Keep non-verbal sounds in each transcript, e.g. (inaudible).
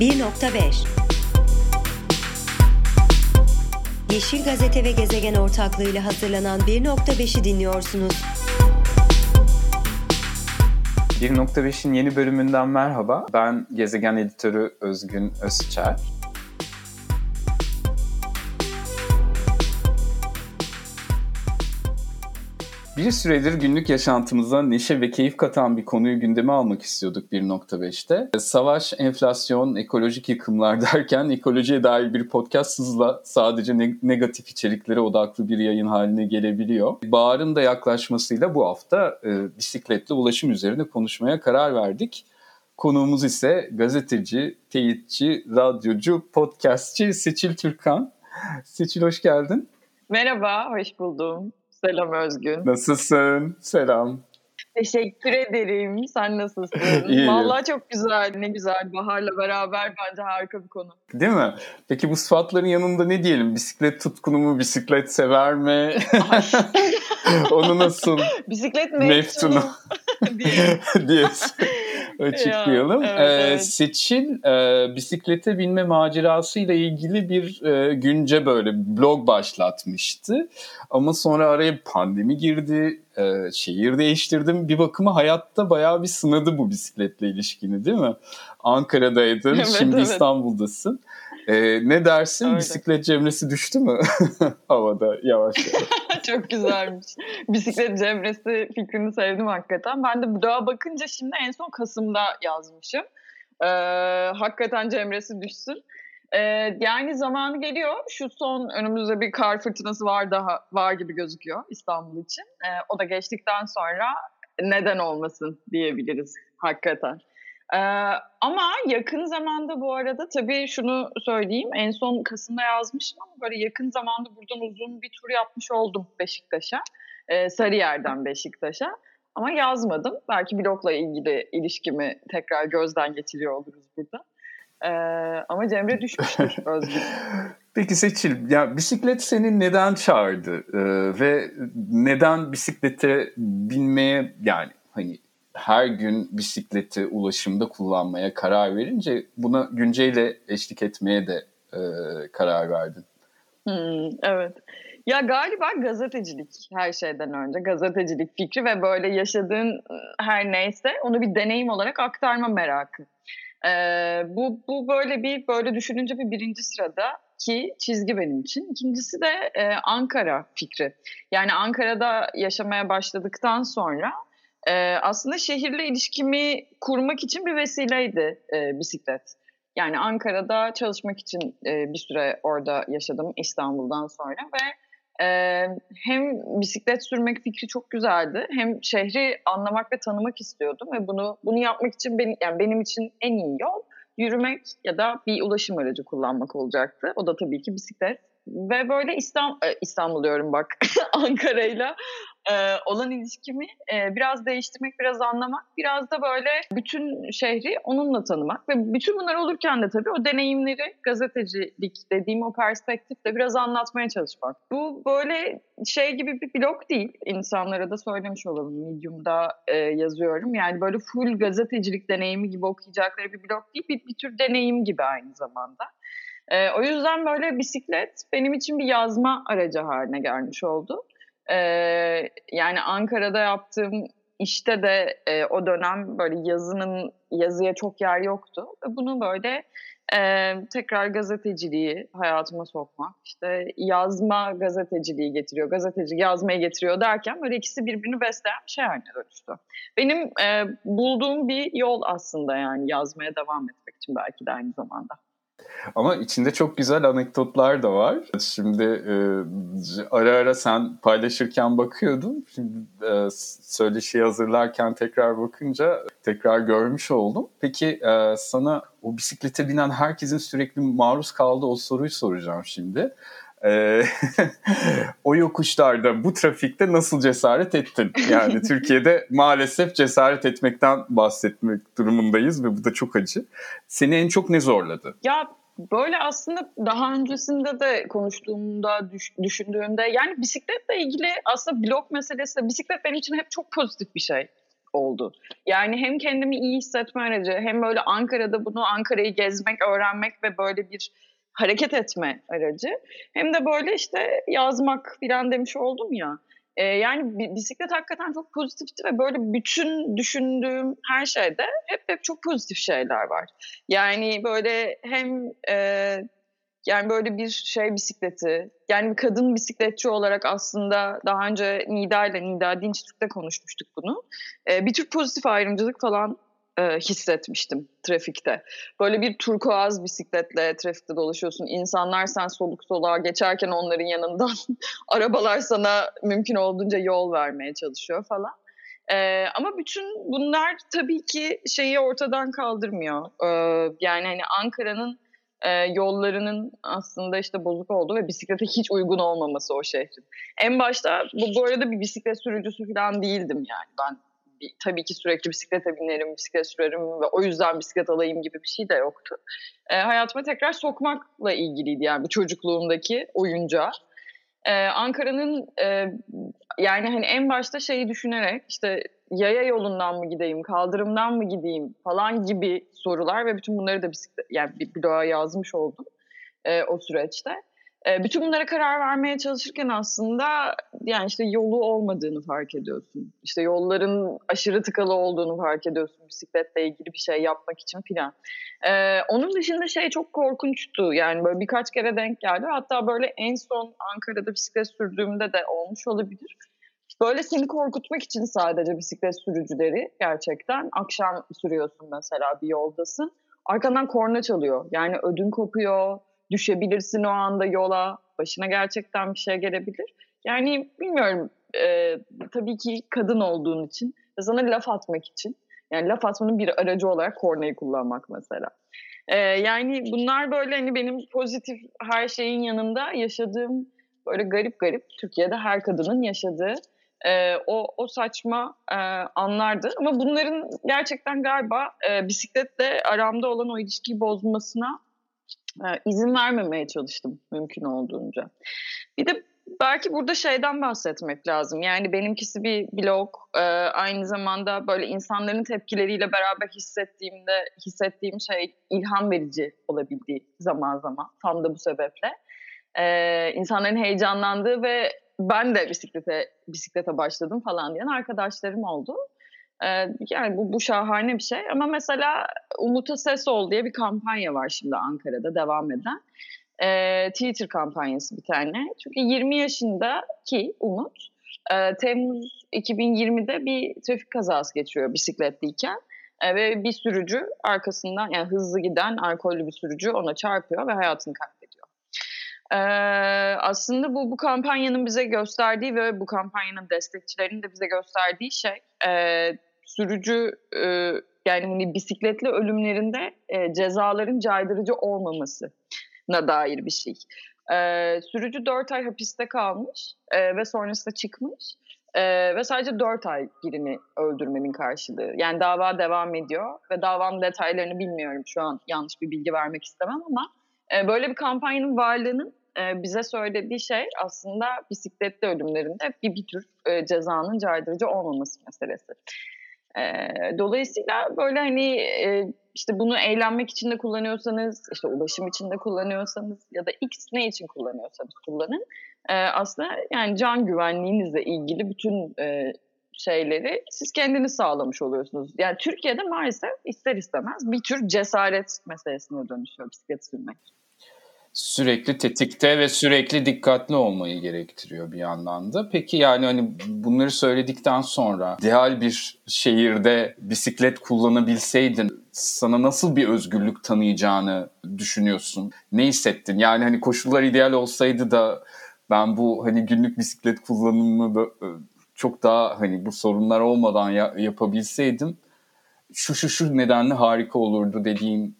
1.5 Yeşil Gazete ve Gezegen ortaklığıyla hazırlanan 1.5'i dinliyorsunuz. 1.5'in yeni bölümünden merhaba. Ben Gezegen Editörü Özgün Özçer. Bir süredir günlük yaşantımıza neşe ve keyif katan bir konuyu gündeme almak istiyorduk 1.5'te. Savaş, enflasyon, ekolojik yıkımlar (laughs) derken ekolojiye dair bir podcast hızla sadece negatif içeriklere odaklı bir yayın haline gelebiliyor. Bahar'ın da yaklaşmasıyla bu hafta e, bisikletle ulaşım üzerine konuşmaya karar verdik. Konuğumuz ise gazeteci, teyitçi, radyocu, podcastçi Seçil Türkan. Seçil hoş geldin. Merhaba, hoş buldum. Selam Özgün. Nasılsın? Selam. Teşekkür ederim. Sen nasılsın? (laughs) İyiyim. Vallahi çok güzel. Ne güzel. Bahar'la beraber bence harika bir konu. Değil mi? Peki bu sıfatların yanında ne diyelim? Bisiklet tutkunu mu? Bisiklet sever mi? (laughs) Onu nasıl? Bisiklet meftunu. (laughs) diyorsun. Açıklayalım. Ya, evet, ee, evet. Seçil e, bisiklete binme macerası ile ilgili bir e, günce böyle blog başlatmıştı. Ama sonra araya pandemi girdi, e, şehir değiştirdim. Bir bakıma hayatta bayağı bir sınadı bu bisikletle ilişkini değil mi? Ankara'daydın, evet, şimdi evet. İstanbul'dasın. Ee, ne dersin? Öyle. Bisiklet cemresi düştü mü (laughs) havada yavaş yavaş? (laughs) Çok güzelmiş. Bisiklet cemresi fikrini sevdim hakikaten. Ben de bloğa bakınca şimdi en son Kasım'da yazmışım. Ee, hakikaten cemresi düşsün. Ee, yani zamanı geliyor. Şu son önümüzde bir kar fırtınası var daha var gibi gözüküyor İstanbul için. Ee, o da geçtikten sonra neden olmasın diyebiliriz hakikaten. Ee, ama yakın zamanda bu arada tabii şunu söyleyeyim. En son Kasım'da yazmışım ama böyle yakın zamanda buradan uzun bir tur yapmış oldum Beşiktaş'a. Ee, Sarıyer'den Beşiktaş'a. Ama yazmadım. Belki blogla ilgili ilişkimi tekrar gözden geçiriyor oluruz burada. Ee, ama Cemre düşmüştür (laughs) Özgür. Peki Seçil, ya bisiklet seni neden çağırdı ee, ve neden bisiklete binmeye yani hani her gün bisikleti ulaşımda kullanmaya karar verince buna günceyle eşlik etmeye de e, karar verdin. Hmm, evet. Ya galiba gazetecilik her şeyden önce. Gazetecilik fikri ve böyle yaşadığın her neyse onu bir deneyim olarak aktarma merakı. Ee, bu, bu böyle bir böyle düşününce bir birinci sırada ki çizgi benim için. İkincisi de e, Ankara fikri. Yani Ankara'da yaşamaya başladıktan sonra e, aslında şehirle ilişkimi kurmak için bir vesileydi e, bisiklet. Yani Ankara'da çalışmak için e, bir süre orada yaşadım İstanbul'dan sonra ve e, hem bisiklet sürmek fikri çok güzeldi hem şehri anlamak ve tanımak istiyordum ve bunu bunu yapmak için benim yani benim için en iyi yol yürümek ya da bir ulaşım aracı kullanmak olacaktı. O da tabii ki bisiklet ve böyle İstanbul, İstanbul diyorum bak (laughs) Ankara'yla e, olan ilişkimi e, biraz değiştirmek, biraz anlamak, biraz da böyle bütün şehri onunla tanımak ve bütün bunlar olurken de tabii o deneyimleri gazetecilik dediğim o perspektifle biraz anlatmaya çalışmak. Bu böyle şey gibi bir blog değil. İnsanlara da söylemiş olalım. Medium'da e, yazıyorum. Yani böyle full gazetecilik deneyimi gibi okuyacakları bir blog değil. Bir, bir tür deneyim gibi aynı zamanda. E, o yüzden böyle bisiklet benim için bir yazma aracı haline gelmiş oldu. E, yani Ankara'da yaptığım işte de e, o dönem böyle yazının yazıya çok yer yoktu. Bunu böyle e, tekrar gazeteciliği hayatıma sokmak, işte yazma gazeteciliği getiriyor, gazeteci yazmayı getiriyor derken böyle ikisi birbirini besleyen bir şey haline dönüştü. Benim e, bulduğum bir yol aslında yani yazmaya devam etmek için belki de aynı zamanda. Ama içinde çok güzel anekdotlar da var. Şimdi e, ara ara sen paylaşırken bakıyordum. Şimdi e, söyleşiyi hazırlarken tekrar bakınca tekrar görmüş oldum. Peki e, sana o bisiklete binen herkesin sürekli maruz kaldığı o soruyu soracağım şimdi. Ee, (laughs) o yokuşlarda bu trafikte nasıl cesaret ettin? Yani (laughs) Türkiye'de maalesef cesaret etmekten bahsetmek durumundayız ve bu da çok acı. Seni en çok ne zorladı? Ya böyle aslında daha öncesinde de konuştuğumda, düş, düşündüğümde yani bisikletle ilgili aslında blok meselesi de bisiklet benim için hep çok pozitif bir şey oldu. Yani hem kendimi iyi hissetme aracı hem böyle Ankara'da bunu Ankara'yı gezmek, öğrenmek ve böyle bir hareket etme aracı. Hem de böyle işte yazmak filan demiş oldum ya. Ee, yani bisiklet hakikaten çok pozitifti ve böyle bütün düşündüğüm her şeyde hep hep çok pozitif şeyler var. Yani böyle hem e, yani böyle bir şey bisikleti, yani bir kadın bisikletçi olarak aslında daha önce Nida ile Nida Dinçtürk'te konuşmuştuk bunu. Ee, bir tür pozitif ayrımcılık falan e, hissetmiştim trafikte. Böyle bir turkuaz bisikletle trafikte dolaşıyorsun. İnsanlar sen soluk soluğa geçerken onların yanından (laughs) arabalar sana mümkün olduğunca yol vermeye çalışıyor falan. Ee, ama bütün bunlar tabii ki şeyi ortadan kaldırmıyor. Ee, yani hani Ankara'nın e, yollarının aslında işte bozuk olduğu ve bisiklete hiç uygun olmaması o şehrin. En başta bu, bu arada bir bisiklet sürücüsü falan değildim yani. Ben tabii ki sürekli bisiklete binerim, bisiklet sürerim ve o yüzden bisiklet alayım gibi bir şey de yoktu. E, hayatıma tekrar sokmakla ilgiliydi yani bu çocukluğumdaki oyuncağı. Ee, Ankara'nın e, yani hani en başta şeyi düşünerek işte yaya yolundan mı gideyim, kaldırımdan mı gideyim falan gibi sorular ve bütün bunları da bisiklet, yani bir bloğa yazmış oldum e, o süreçte. E, bütün bunlara karar vermeye çalışırken aslında yani işte yolu olmadığını fark ediyorsun. İşte yolların aşırı tıkalı olduğunu fark ediyorsun bisikletle ilgili bir şey yapmak için filan. E, onun dışında şey çok korkunçtu. Yani böyle birkaç kere denk geldi. Hatta böyle en son Ankara'da bisiklet sürdüğümde de olmuş olabilir. Böyle seni korkutmak için sadece bisiklet sürücüleri gerçekten akşam sürüyorsun mesela bir yoldasın. Arkandan korna çalıyor. Yani ödün kopuyor, düşebilirsin o anda yola, başına gerçekten bir şey gelebilir. Yani bilmiyorum e, tabii ki kadın olduğun için ve sana laf atmak için yani laf atmanın bir aracı olarak kornayı kullanmak mesela. E, yani bunlar böyle hani benim pozitif her şeyin yanında yaşadığım böyle garip garip Türkiye'de her kadının yaşadığı e, o, o saçma e, anlardı. Ama bunların gerçekten galiba e, bisikletle aramda olan o ilişkiyi bozmasına izin vermemeye çalıştım mümkün olduğunca. Bir de belki burada şeyden bahsetmek lazım. Yani benimkisi bir blog. E, aynı zamanda böyle insanların tepkileriyle beraber hissettiğimde hissettiğim şey ilham verici olabildiği zaman zaman. Tam da bu sebeple. E, insanların heyecanlandığı ve ben de bisiklete bisiklete başladım falan diyen arkadaşlarım oldu. Yani bu, bu şahane bir şey. Ama mesela Umut'a Ses Ol diye bir kampanya var şimdi Ankara'da devam eden. Ee, Twitter kampanyası bir tane. Çünkü 20 yaşındaki Umut e, Temmuz 2020'de bir trafik kazası geçiriyor bisikletliyken. E, ve bir sürücü arkasından yani hızlı giden alkollü bir sürücü ona çarpıyor ve hayatını kaybediyor. Ee, aslında bu bu kampanyanın bize gösterdiği ve bu kampanyanın destekçilerinin de bize gösterdiği şey e, sürücü e, yani hani bisikletli ölümlerinde e, cezaların caydırıcı olmamasına dair bir şey. E, sürücü 4 ay hapiste kalmış e, ve sonrasında çıkmış. Ee, ve sadece 4 ay birini öldürmenin karşılığı. Yani dava devam ediyor ve davanın detaylarını bilmiyorum şu an yanlış bir bilgi vermek istemem ama e, böyle bir kampanyanın varlığının e, bize söylediği şey aslında bisikletli ölümlerinde bir, bir tür e, cezanın caydırıcı olmaması meselesi. E, dolayısıyla böyle hani e, işte bunu eğlenmek için de kullanıyorsanız, işte ulaşım için de kullanıyorsanız ya da X ne için kullanıyorsanız kullanın. E, aslında yani can güvenliğinizle ilgili bütün e, şeyleri siz kendiniz sağlamış oluyorsunuz. Yani Türkiye'de maalesef ister istemez bir tür cesaret meselesine dönüşüyor bisiklet sürmek sürekli tetikte ve sürekli dikkatli olmayı gerektiriyor bir yandan da. Peki yani hani bunları söyledikten sonra ideal bir şehirde bisiklet kullanabilseydin sana nasıl bir özgürlük tanıyacağını düşünüyorsun? Ne hissettin? Yani hani koşullar ideal olsaydı da ben bu hani günlük bisiklet kullanımını da e, çok daha hani bu sorunlar olmadan ya, yapabilseydim şu şu şu nedenle harika olurdu dediğin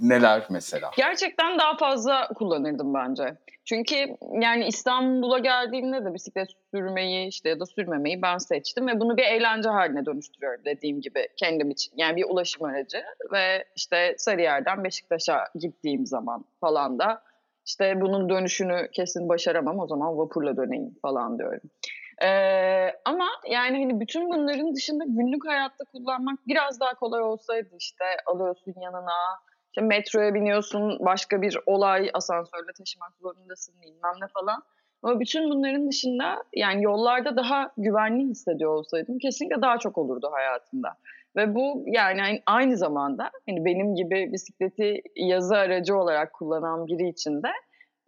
neler mesela? Gerçekten daha fazla kullanırdım bence. Çünkü yani İstanbul'a geldiğimde de bisiklet sürmeyi işte ya da sürmemeyi ben seçtim ve bunu bir eğlence haline dönüştürüyorum dediğim gibi kendim için. Yani bir ulaşım aracı ve işte Sarıyer'den Beşiktaş'a gittiğim zaman falan da işte bunun dönüşünü kesin başaramam o zaman vapurla döneyim falan diyorum. Ee, ama yani hani bütün bunların dışında günlük hayatta kullanmak biraz daha kolay olsaydı işte alıyorsun yanına, işte metroya biniyorsun, başka bir olay asansörle taşımak zorundasın bilmem ne falan. Ama bütün bunların dışında yani yollarda daha güvenli hissediyor olsaydım kesinlikle daha çok olurdu hayatımda. Ve bu yani aynı zamanda hani benim gibi bisikleti yazı aracı olarak kullanan biri için de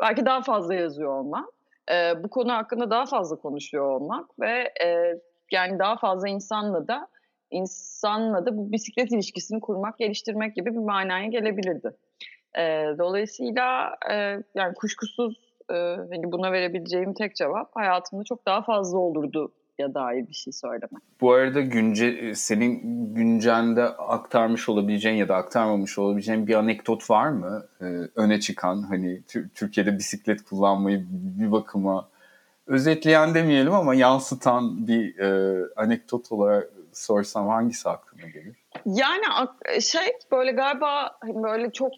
belki daha fazla yazıyor olmak, e, bu konu hakkında daha fazla konuşuyor olmak ve e, yani daha fazla insanla da insanla da bu bisiklet ilişkisini kurmak, geliştirmek gibi bir manaya gelebilirdi. E, dolayısıyla e, yani kuşkusuz e, hani buna verebileceğim tek cevap hayatımda çok daha fazla olurdu ya dair bir şey söylemek. Bu arada günce, senin güncende aktarmış olabileceğin ya da aktarmamış olabileceğin bir anekdot var mı? Ee, öne çıkan hani Türkiye'de bisiklet kullanmayı bir bakıma özetleyen demeyelim ama yansıtan bir e, anekdot olarak sorsam hangisi aklına gelir? Yani şey böyle galiba böyle çok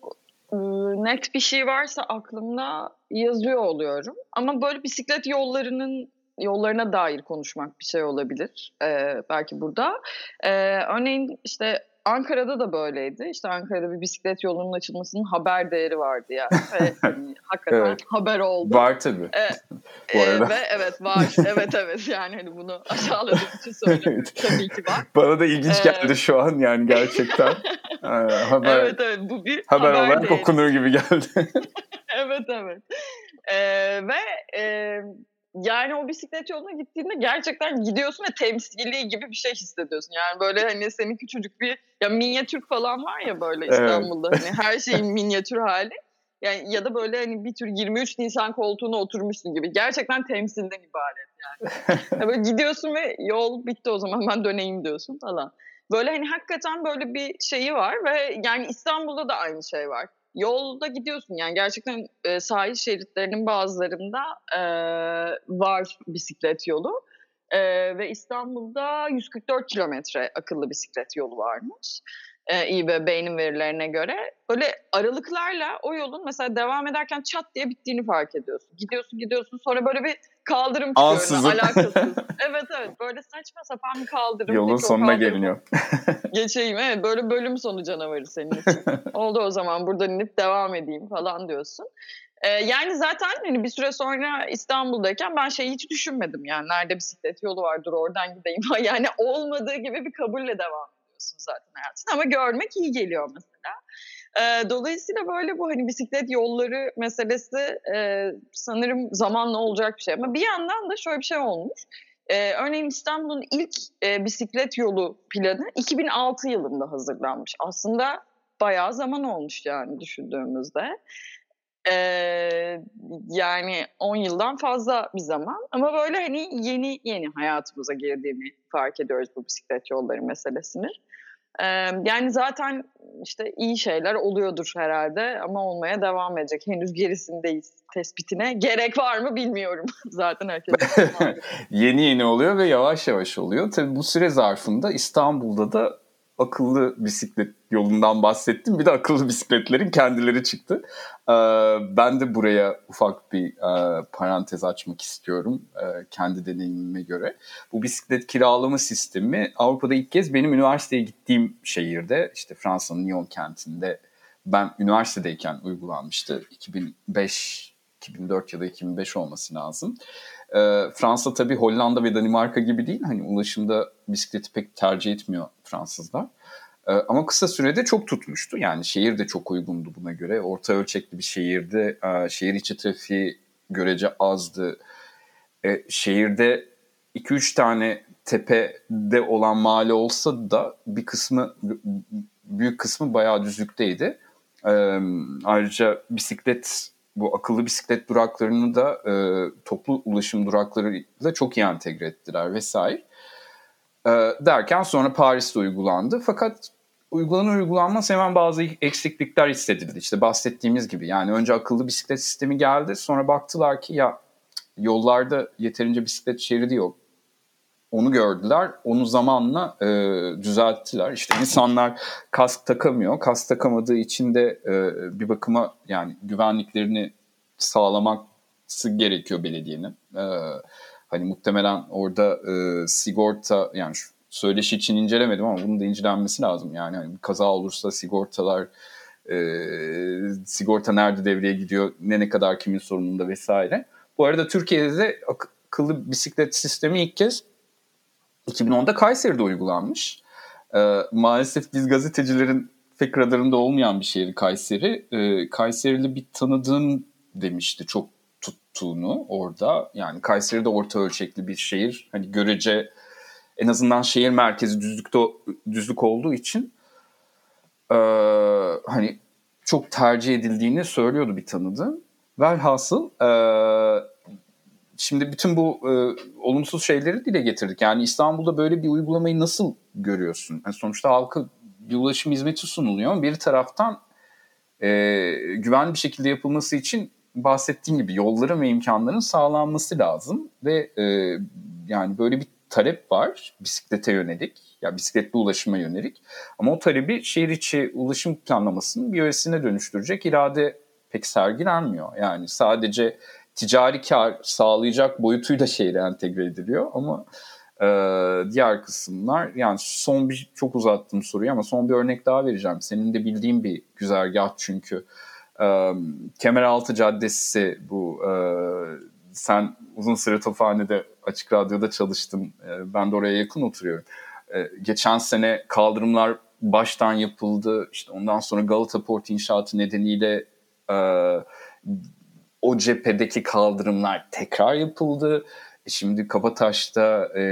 net bir şey varsa aklımda yazıyor oluyorum. Ama böyle bisiklet yollarının yollarına dair konuşmak bir şey olabilir e, belki burada. E, örneğin işte Ankara'da da böyleydi. İşte Ankara'da bir bisiklet yolunun açılmasının haber değeri vardı yani. Ve (laughs) hani, hakikaten evet. haber oldu. Var tabii. E, (laughs) Bu arada. E, ve evet var. evet evet yani hani bunu aşağıladığım için söylüyorum. tabii ki var. Bana da ilginç ee, geldi şu an yani gerçekten. ee, (laughs) haber, evet evet bu bir haber, haber olarak değeri. okunur gibi geldi. evet evet. Ee, ve e, yani o bisiklet yoluna gittiğinde gerçekten gidiyorsun ve temsili gibi bir şey hissediyorsun. Yani böyle hani senin küçücük bir ya minyatür falan var ya böyle İstanbul'da evet. hani her şeyin minyatür hali. Yani ya da böyle hani bir tür 23 Nisan koltuğuna oturmuşsun gibi. Gerçekten temsilden ibaret yani. (laughs) yani böyle gidiyorsun ve yol bitti o zaman ben döneyim diyorsun falan. Böyle hani hakikaten böyle bir şeyi var ve yani İstanbul'da da aynı şey var yolda gidiyorsun. Yani gerçekten e, sahil şeritlerinin bazılarında e, var bisiklet yolu. E, ve İstanbul'da 144 kilometre akıllı bisiklet yolu varmış e, İBB'nin verilerine göre. Böyle aralıklarla o yolun mesela devam ederken çat diye bittiğini fark ediyorsun. Gidiyorsun gidiyorsun sonra böyle bir kaldırım çıkıyor. Ansızın. Alakasız. (laughs) evet evet böyle saçma sapan bir kaldırım. Yolun Peki, sonuna geliniyor. (laughs) Geçeyim evet böyle bölüm sonu canavarı senin için. (laughs) Oldu o zaman buradan inip devam edeyim falan diyorsun. Ee, yani zaten hani bir süre sonra İstanbul'dayken ben şeyi hiç düşünmedim yani nerede bisiklet yolu vardır oradan gideyim. yani olmadığı gibi bir kabulle devam ediyorsun zaten hayatın ama görmek iyi geliyor mesela. E, dolayısıyla böyle bu hani bisiklet yolları meselesi e, sanırım zamanla olacak bir şey. Ama bir yandan da şöyle bir şey olmuş. E, örneğin İstanbul'un ilk e, bisiklet yolu planı 2006 yılında hazırlanmış. Aslında bayağı zaman olmuş yani düşündüğümüzde. Ee, yani 10 yıldan fazla bir zaman ama böyle hani yeni yeni hayatımıza girdiğini fark ediyoruz bu bisiklet yolları meselesini yani zaten işte iyi şeyler oluyordur herhalde ama olmaya devam edecek. Henüz gerisindeyiz tespitine. Gerek var mı bilmiyorum. (laughs) zaten herkes. (laughs) yeni yeni oluyor ve yavaş yavaş oluyor. Tabii bu süre zarfında İstanbul'da da akıllı bisiklet yolundan bahsettim. Bir de akıllı bisikletlerin kendileri çıktı. Ee, ben de buraya ufak bir e, parantez açmak istiyorum e, kendi deneyimime göre. Bu bisiklet kiralama sistemi Avrupa'da ilk kez benim üniversiteye gittiğim şehirde işte Fransa'nın Lyon kentinde ben üniversitedeyken uygulanmıştı. 2005 2004 ya da 2005 olması lazım. Ee, Fransa tabii Hollanda ve Danimarka gibi değil. Hani ulaşımda bisikleti pek tercih etmiyor Fransızlar. Ee, ama kısa sürede çok tutmuştu. Yani şehir de çok uygundu buna göre. Orta ölçekli bir şehirde e, şehir içi trafiği görece azdı. E, şehirde 2-3 tane tepede olan mahalle olsa da bir kısmı büyük kısmı bayağı düzlükteydi. Ee, ayrıca bisiklet bu akıllı bisiklet duraklarını da e, toplu ulaşım duraklarıyla çok iyi entegre ettiler vesaire. E, derken sonra Paris'te uygulandı. Fakat uygulanır uygulanmaz hemen bazı eksiklikler hissedildi. İşte bahsettiğimiz gibi yani önce akıllı bisiklet sistemi geldi. Sonra baktılar ki ya yollarda yeterince bisiklet şeridi yok. Onu gördüler. Onu zamanla e, düzelttiler. İşte insanlar kask takamıyor. Kask takamadığı için de e, bir bakıma yani güvenliklerini sağlaması gerekiyor belediyenin. E, Hani muhtemelen orada e, sigorta yani şu söyleşi için incelemedim ama bunun da incelenmesi lazım. Yani hani kaza olursa sigortalar e, sigorta nerede devreye gidiyor, ne ne kadar kimin sorumluluğunda vesaire. Bu arada Türkiye'de de akıllı bisiklet sistemi ilk kez 2010'da Kayseri'de uygulanmış. E, maalesef biz gazetecilerin pek radarında olmayan bir şehir Kayseri. E, Kayserili bir tanıdığım demişti çok tuttuğunu orada. Yani Kayseri'de orta ölçekli bir şehir. Hani görece en azından şehir merkezi düzlükte düzlük olduğu için e, hani çok tercih edildiğini söylüyordu bir tanıdığım. Velhasıl e, şimdi bütün bu e, olumsuz şeyleri dile getirdik. Yani İstanbul'da böyle bir uygulamayı nasıl görüyorsun? Yani sonuçta halka bir ulaşım hizmeti sunuluyor. Bir taraftan e, güvenli bir şekilde yapılması için bahsettiğim gibi yolların ve imkanların sağlanması lazım ve e, yani böyle bir talep var bisiklete yönelik ya yani bisikletli ulaşıma yönelik ama o talebi şehir içi ulaşım planlamasının bir öğesine dönüştürecek irade pek sergilenmiyor. Yani sadece ticari kar sağlayacak boyutuyla şehre entegre ediliyor ama e, diğer kısımlar yani son bir çok uzattım soruyu ama son bir örnek daha vereceğim. Senin de bildiğin bir güzergah çünkü. E, Kemeraltı Caddesi bu e, sen uzun süre Tophane'de Açık Radyo'da çalıştın. E, ben de oraya yakın oturuyorum. E, geçen sene kaldırımlar baştan yapıldı. İşte ondan sonra Galata Port inşaatı nedeniyle e, o cephedeki kaldırımlar tekrar yapıldı. E şimdi Kabataş'ta e,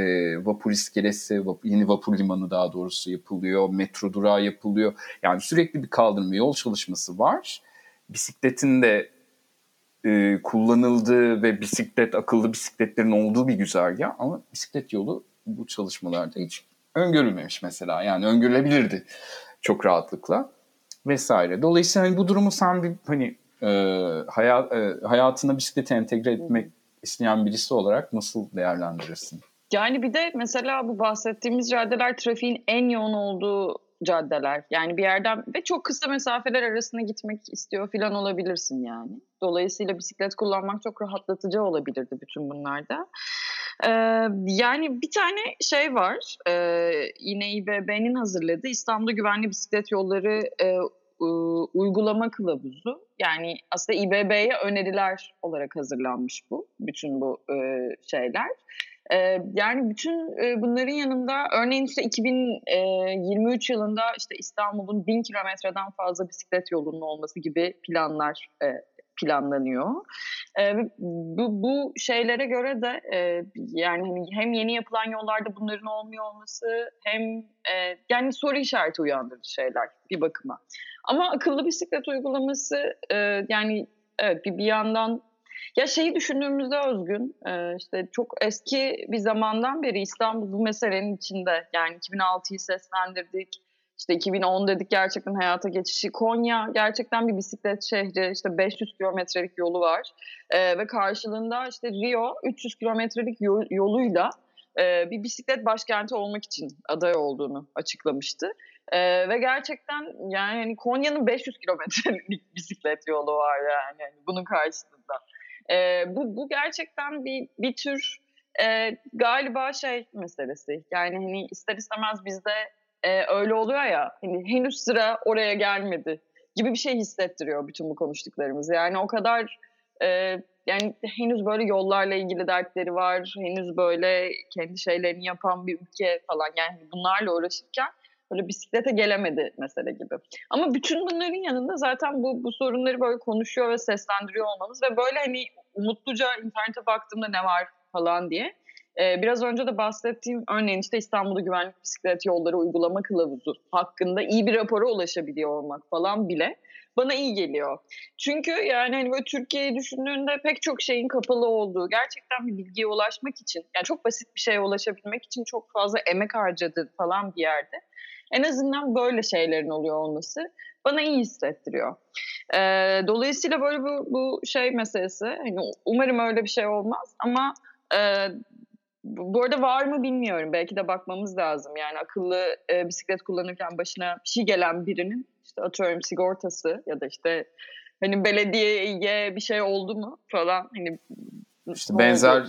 vapur iskelesi, vap, yeni vapur limanı daha doğrusu yapılıyor. Metro durağı yapılıyor. Yani sürekli bir kaldırım ve yol çalışması var. Bisikletin de e, kullanıldığı ve bisiklet, akıllı bisikletlerin olduğu bir güzergah ama bisiklet yolu bu çalışmalarda hiç öngörülmemiş mesela. Yani öngörülebilirdi çok rahatlıkla vesaire. Dolayısıyla hani bu durumu sen bir hani e, hayat, e, hayatına bisikleti entegre etmek isteyen birisi olarak nasıl değerlendirirsin? Yani bir de mesela bu bahsettiğimiz caddeler trafiğin en yoğun olduğu caddeler. Yani bir yerden ve çok kısa mesafeler arasında gitmek istiyor falan olabilirsin yani. Dolayısıyla bisiklet kullanmak çok rahatlatıcı olabilirdi bütün bunlarda. Ee, yani bir tane şey var. E, yine İBB'nin hazırladığı İstanbul'da Güvenli Bisiklet Yolları e, uygulama kılavuzu. Yani aslında İBB'ye öneriler olarak hazırlanmış bu. Bütün bu e, şeyler. E, yani bütün e, bunların yanında örneğin işte 2023 yılında işte İstanbul'un bin kilometreden fazla bisiklet yolunun olması gibi planlar e, planlanıyor. E, bu, bu şeylere göre de e, yani hani hem yeni yapılan yollarda bunların olmuyor olması hem e, yani soru işareti uyandırıcı şeyler bir bakıma. Ama akıllı bisiklet uygulaması e, yani evet bir, bir yandan ya şeyi düşündüğümüzde Özgün, e, işte çok eski bir zamandan beri İstanbul bu meselenin içinde. Yani 2006'yı seslendirdik, işte 2010 dedik gerçekten hayata geçişi. Konya gerçekten bir bisiklet şehri, işte 500 kilometrelik yolu var. E, ve karşılığında işte Rio 300 kilometrelik yoluyla e, bir bisiklet başkenti olmak için aday olduğunu açıklamıştı. Ee, ve gerçekten yani hani Konya'nın 500 kilometrelik bisiklet yolu var yani, yani bunun karşısında. Ee, bu, bu gerçekten bir, bir tür e, galiba şey meselesi. Yani hani ister istemez bizde e, öyle oluyor ya hani henüz sıra oraya gelmedi gibi bir şey hissettiriyor bütün bu konuştuklarımız. Yani o kadar e, yani henüz böyle yollarla ilgili dertleri var. Henüz böyle kendi şeylerini yapan bir ülke falan yani bunlarla uğraşırken böyle bisiklete gelemedi mesele gibi. Ama bütün bunların yanında zaten bu, bu sorunları böyle konuşuyor ve seslendiriyor olmamız ve böyle hani umutluca internete baktığımda ne var falan diye. Ee, biraz önce de bahsettiğim örneğin işte İstanbul'da güvenlik bisiklet yolları uygulama kılavuzu hakkında iyi bir rapora ulaşabiliyor olmak falan bile bana iyi geliyor. Çünkü yani hani böyle Türkiye'yi düşündüğünde pek çok şeyin kapalı olduğu, gerçekten bir bilgiye ulaşmak için, yani çok basit bir şeye ulaşabilmek için çok fazla emek harcadı falan bir yerde. En azından böyle şeylerin oluyor olması bana iyi hissettiriyor. E, dolayısıyla böyle bu, bu şey meselesi, hani umarım öyle bir şey olmaz ama e, bu arada var mı bilmiyorum. Belki de bakmamız lazım. Yani akıllı e, bisiklet kullanırken başına bir şey gelen birinin işte atıyorum sigortası ya da işte hani belediyeye bir şey oldu mu falan hani işte benzer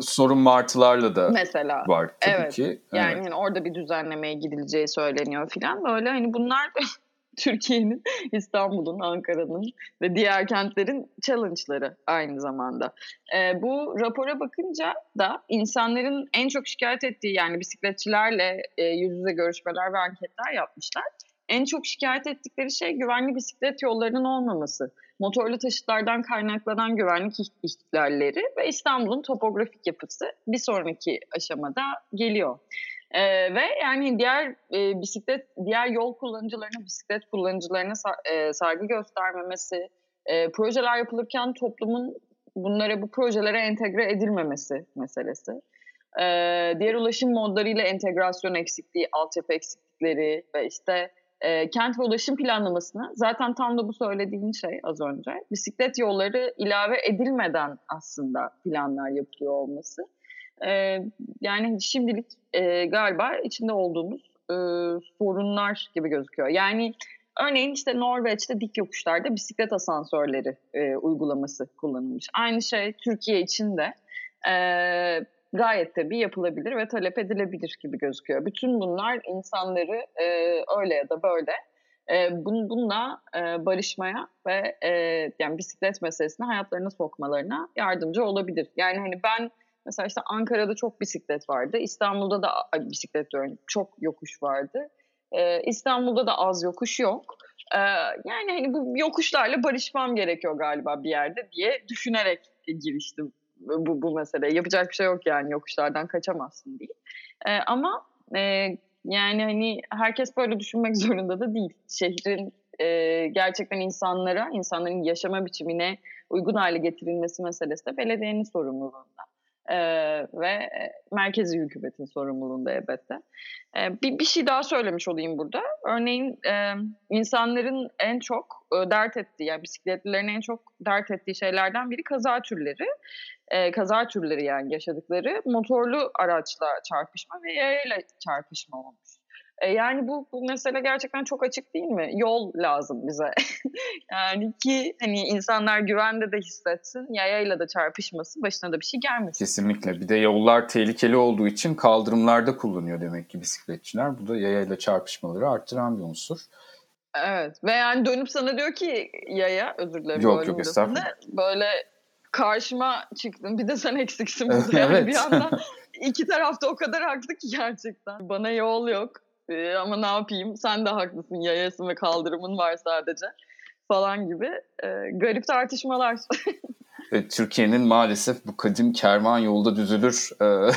sorun martılarla da mesela var tabii evet. ki. Yani evet. hani orada bir düzenlemeye gidileceği söyleniyor filan. Böyle hani bunlar (laughs) Türkiye'nin, (laughs) İstanbul'un, Ankara'nın ve diğer kentlerin challenge'ları aynı zamanda. E, bu rapora bakınca da insanların en çok şikayet ettiği yani bisikletçilerle e, yüz yüze görüşmeler ve anketler yapmışlar. En çok şikayet ettikleri şey güvenli bisiklet yollarının olmaması. Motorlu taşıtlardan kaynaklanan güvenlik ihlalleri ve İstanbul'un topografik yapısı bir sonraki aşamada geliyor. Ee, ve yani diğer e, bisiklet, diğer yol kullanıcılarına, bisiklet kullanıcılarına e, saygı göstermemesi, e, projeler yapılırken toplumun bunlara bu projelere entegre edilmemesi meselesi. Ee, diğer ulaşım modlarıyla entegrasyon eksikliği, altyapı eksiklikleri ve işte e, kent ve ulaşım planlamasına zaten tam da bu söylediğin şey az önce bisiklet yolları ilave edilmeden aslında planlar yapılıyor olması. E, yani şimdilik e, galiba içinde olduğumuz e, sorunlar gibi gözüküyor. Yani örneğin işte Norveç'te dik yokuşlarda bisiklet asansörleri e, uygulaması kullanılmış. Aynı şey Türkiye için de e, gayet tabii yapılabilir ve talep edilebilir gibi gözüküyor. Bütün bunlar insanları e, öyle ya da böyle e, bun, bununla e, barışmaya ve e, yani bisiklet meselesini hayatlarına sokmalarına yardımcı olabilir. Yani hani ben mesela işte Ankara'da çok bisiklet vardı, İstanbul'da da bisiklet diyorum çok yokuş vardı. E, İstanbul'da da az yokuş yok. E, yani hani bu yokuşlarla barışmam gerekiyor galiba bir yerde diye düşünerek giriştim bu, bu mesele. Yapacak bir şey yok yani yokuşlardan kaçamazsın diye. E, ama e, yani hani herkes böyle düşünmek (laughs) zorunda da değil. Şehrin e, gerçekten insanlara, insanların yaşama biçimine uygun hale getirilmesi meselesi de belediyenin sorumluluğunda. Ee, ve merkezi hükümetin sorumluluğunda elbette. Ee, bir, bir şey daha söylemiş olayım burada. Örneğin e, insanların en çok e, dert ettiği, yani bisikletlilerin en çok dert ettiği şeylerden biri kaza türleri. E, kaza türleri yani yaşadıkları motorlu araçla çarpışma ve yayayla çarpışma olmuş. E, yani bu, bu mesele gerçekten çok açık değil mi? Yol lazım bize. (laughs) yani ki hani insanlar güvende de hissetsin, yayayla da çarpışmasın, başına da bir şey gelmesin. Kesinlikle. Bir de yollar tehlikeli olduğu için kaldırımlarda kullanıyor demek ki bisikletçiler. Bu da yayayla çarpışmaları arttıran bir unsur. Evet. Ve yani dönüp sana diyor ki yaya, özür dilerim. Yok yok estağfurullah. Böyle karşıma çıktın bir de sen eksiksin burada. (laughs) Yani evet. bir anda (laughs) iki tarafta o kadar haklı ki gerçekten. Bana yol yok ee, ama ne yapayım? Sen de haklısın. Yayasın ve kaldırımın var sadece falan gibi e, garip tartışmalar. Türkiye'nin maalesef bu kadim kervan yolda düzülür e, (laughs)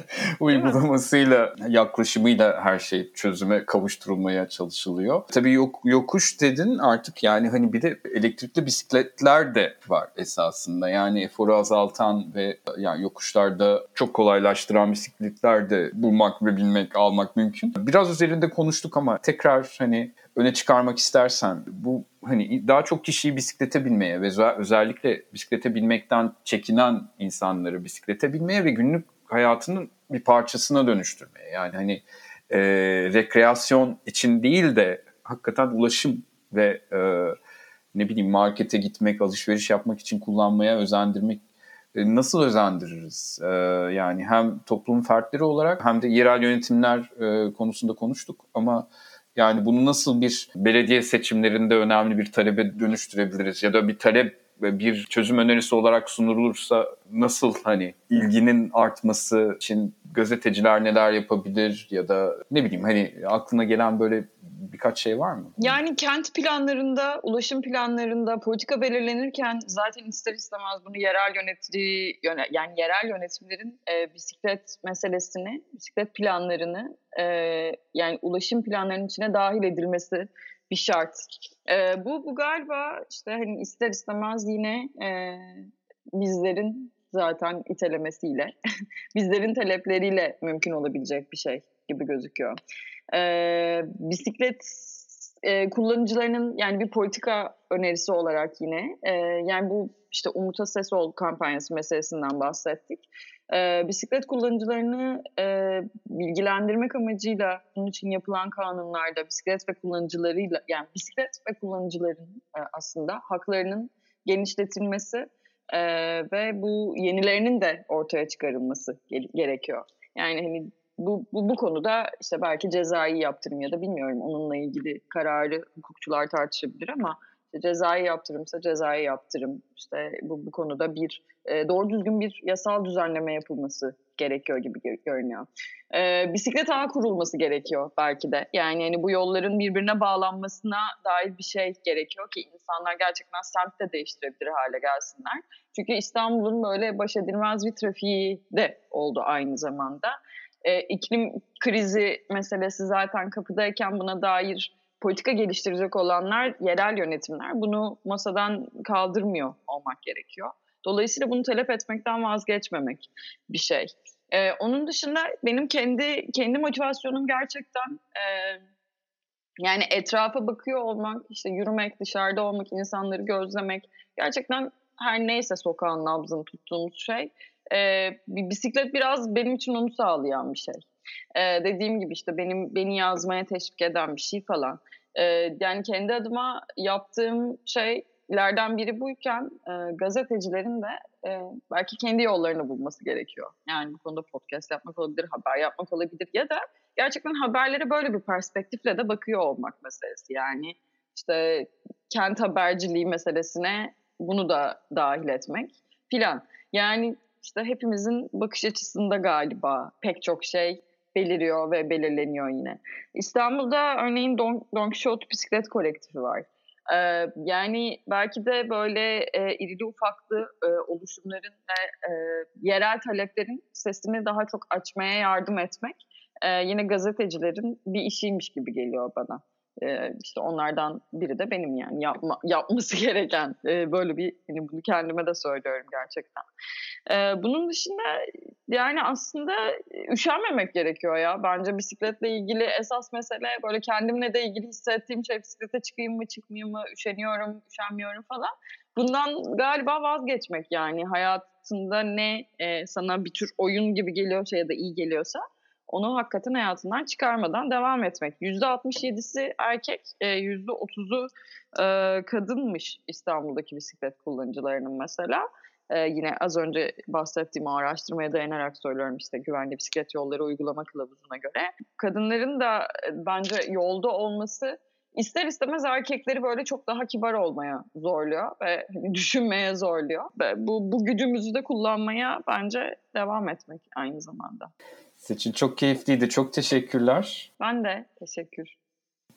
(laughs) uygulamasıyla, yaklaşımıyla her şey çözüme kavuşturulmaya çalışılıyor. Tabii yok, yokuş dedin artık yani hani bir de elektrikli bisikletler de var esasında. Yani eforu azaltan ve yani yokuşlarda çok kolaylaştıran bisikletler de bulmak ve bilmek, almak mümkün. Biraz üzerinde konuştuk ama tekrar hani öne çıkarmak istersen bu hani daha çok kişiyi bisiklete binmeye ve özellikle bisiklete binmekten çekinen insanları bisiklete binmeye ve günlük hayatının bir parçasına dönüştürmeye. Yani hani e, rekreasyon için değil de hakikaten ulaşım ve e, ne bileyim markete gitmek, alışveriş yapmak için kullanmaya özendirmek e, nasıl özendiririz? E, yani hem toplum fertleri olarak hem de yerel yönetimler e, konusunda konuştuk ama yani bunu nasıl bir belediye seçimlerinde önemli bir talebe dönüştürebiliriz? Ya da bir talep bir çözüm önerisi olarak sunulursa nasıl hani ilginin artması için gazeteciler neler yapabilir? Ya da ne bileyim hani aklına gelen böyle birkaç şey var mı? Yani kent planlarında, ulaşım planlarında politika belirlenirken zaten ister istemez bunu yerel yönetici yani yerel yönetimlerin e, bisiklet meselesini, bisiklet planlarını e, yani ulaşım planlarının içine dahil edilmesi bir şart. E, bu bu galiba işte hani ister istemez yine e, bizlerin zaten itelemesiyle, (laughs) bizlerin talepleriyle mümkün olabilecek bir şey gibi gözüküyor. Ee, bisiklet e, kullanıcılarının yani bir politika önerisi olarak yine e, yani bu işte Umut'a Ses Ol kampanyası meselesinden bahsettik. E, bisiklet kullanıcılarını e, bilgilendirmek amacıyla bunun için yapılan kanunlarda bisiklet ve kullanıcılarıyla yani bisiklet ve kullanıcıların e, aslında haklarının genişletilmesi e, ve bu yenilerinin de ortaya çıkarılması gerekiyor. Yani hani bu, bu, bu konuda işte belki cezai yaptırım ya da bilmiyorum onunla ilgili kararı hukukçular tartışabilir ama işte cezai yaptırımsa cezai yaptırım işte bu, bu konuda bir e, doğru düzgün bir yasal düzenleme yapılması gerekiyor gibi görünüyor. E, bisiklet ağı kurulması gerekiyor belki de. Yani hani bu yolların birbirine bağlanmasına dair bir şey gerekiyor ki insanlar gerçekten semt de değiştirebilir hale gelsinler. Çünkü İstanbul'un böyle baş edilmez bir trafiği de oldu aynı zamanda. E, iklim krizi meselesi zaten kapıdayken buna dair politika geliştirecek olanlar yerel yönetimler. Bunu masadan kaldırmıyor olmak gerekiyor. Dolayısıyla bunu talep etmekten vazgeçmemek bir şey. Ee, onun dışında benim kendi kendi motivasyonum gerçekten e, yani etrafa bakıyor olmak, işte yürümek, dışarıda olmak, insanları gözlemek. Gerçekten her neyse sokağın nabzını tuttuğumuz şey. E, bisiklet biraz benim için onu sağlayan bir şey. E, dediğim gibi işte benim beni yazmaya teşvik eden bir şey falan. E, yani kendi adıma yaptığım şeylerden biri buyken e, gazetecilerin de e, belki kendi yollarını bulması gerekiyor. Yani bu konuda podcast yapmak olabilir, haber yapmak olabilir ya da gerçekten haberlere böyle bir perspektifle de bakıyor olmak meselesi. Yani işte kent haberciliği meselesine bunu da dahil etmek filan. Yani işte hepimizin bakış açısında galiba pek çok şey beliriyor ve belirleniyor yine. İstanbul'da örneğin Don, Don Quixote bisiklet kolektifi var. Ee, yani belki de böyle e, irili ufaklı e, oluşumların ve e, yerel taleplerin sesini daha çok açmaya yardım etmek e, yine gazetecilerin bir işiymiş gibi geliyor bana. E, işte onlardan biri de benim yani yapma, yapması (laughs) gereken e, böyle bir hani bunu kendime de söylüyorum gerçekten. E, bunun dışında yani aslında üşenmemek gerekiyor ya. Bence bisikletle ilgili esas mesele böyle kendimle de ilgili hissettiğim şey bisiklete çıkayım mı çıkmayayım mı üşeniyorum üşenmiyorum falan. Bundan galiba vazgeçmek yani hayatında ne e, sana bir tür oyun gibi geliyorsa ya da iyi geliyorsa onu hakikaten hayatından çıkarmadan devam etmek. %67'si erkek, %30'u e, e, kadınmış İstanbul'daki bisiklet kullanıcılarının mesela. E, yine az önce bahsettiğim o araştırmaya dayanarak söylüyorum işte güvenli bisiklet yolları uygulama kılavuzuna göre. Kadınların da bence yolda olması ister istemez erkekleri böyle çok daha kibar olmaya zorluyor ve hani (laughs) düşünmeye zorluyor. Ve bu, bu gücümüzü de kullanmaya bence devam etmek aynı zamanda. Seçin çok keyifliydi. Çok teşekkürler. Ben de teşekkür.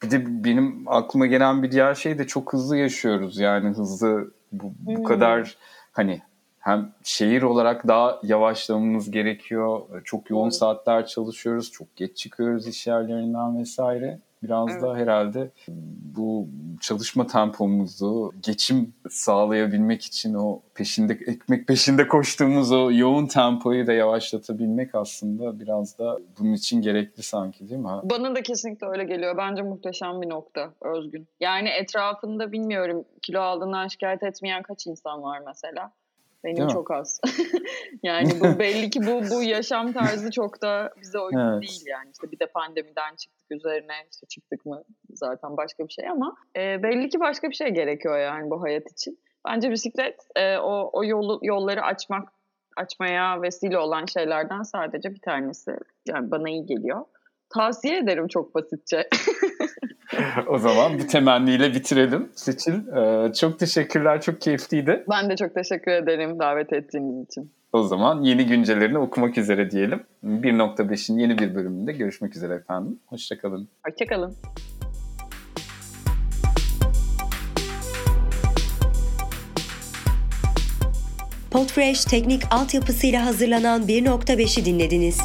Bir de benim aklıma gelen bir diğer şey de çok hızlı yaşıyoruz. Yani hızlı bu, bu hmm. kadar hani hem şehir olarak daha yavaşlamamız gerekiyor. Çok yoğun saatler çalışıyoruz. Çok geç çıkıyoruz iş yerlerinden vesaire. Biraz evet. da herhalde bu çalışma tempomuzu geçim sağlayabilmek için o peşinde ekmek peşinde koştuğumuz o yoğun tempoyu da yavaşlatabilmek aslında biraz da bunun için gerekli sanki değil mi? Bana da kesinlikle öyle geliyor. Bence muhteşem bir nokta Özgün. Yani etrafında bilmiyorum kilo aldığından şikayet etmeyen kaç insan var mesela? Benim çok az. (laughs) yani bu (laughs) belli ki bu bu yaşam tarzı çok da bize uygun evet. değil yani. İşte bir de pandemiden çıktık üzerine işte çıktık mı zaten başka bir şey ama e, belli ki başka bir şey gerekiyor yani bu hayat için. Bence bisiklet e, o o yolu yolları açmak açmaya vesile olan şeylerden sadece bir tanesi. Yani bana iyi geliyor. Tavsiye ederim çok basitçe. (laughs) (laughs) o zaman bu temenniyle bitirelim. Seçil, e, çok teşekkürler, çok keyifliydi. Ben de çok teşekkür ederim davet ettiğiniz için. O zaman yeni güncellerini okumak üzere diyelim. 1.5'in yeni bir bölümünde görüşmek üzere efendim. Hoşçakalın. Hoşçakalın. Podfresh teknik altyapısıyla hazırlanan 1.5'i dinlediniz.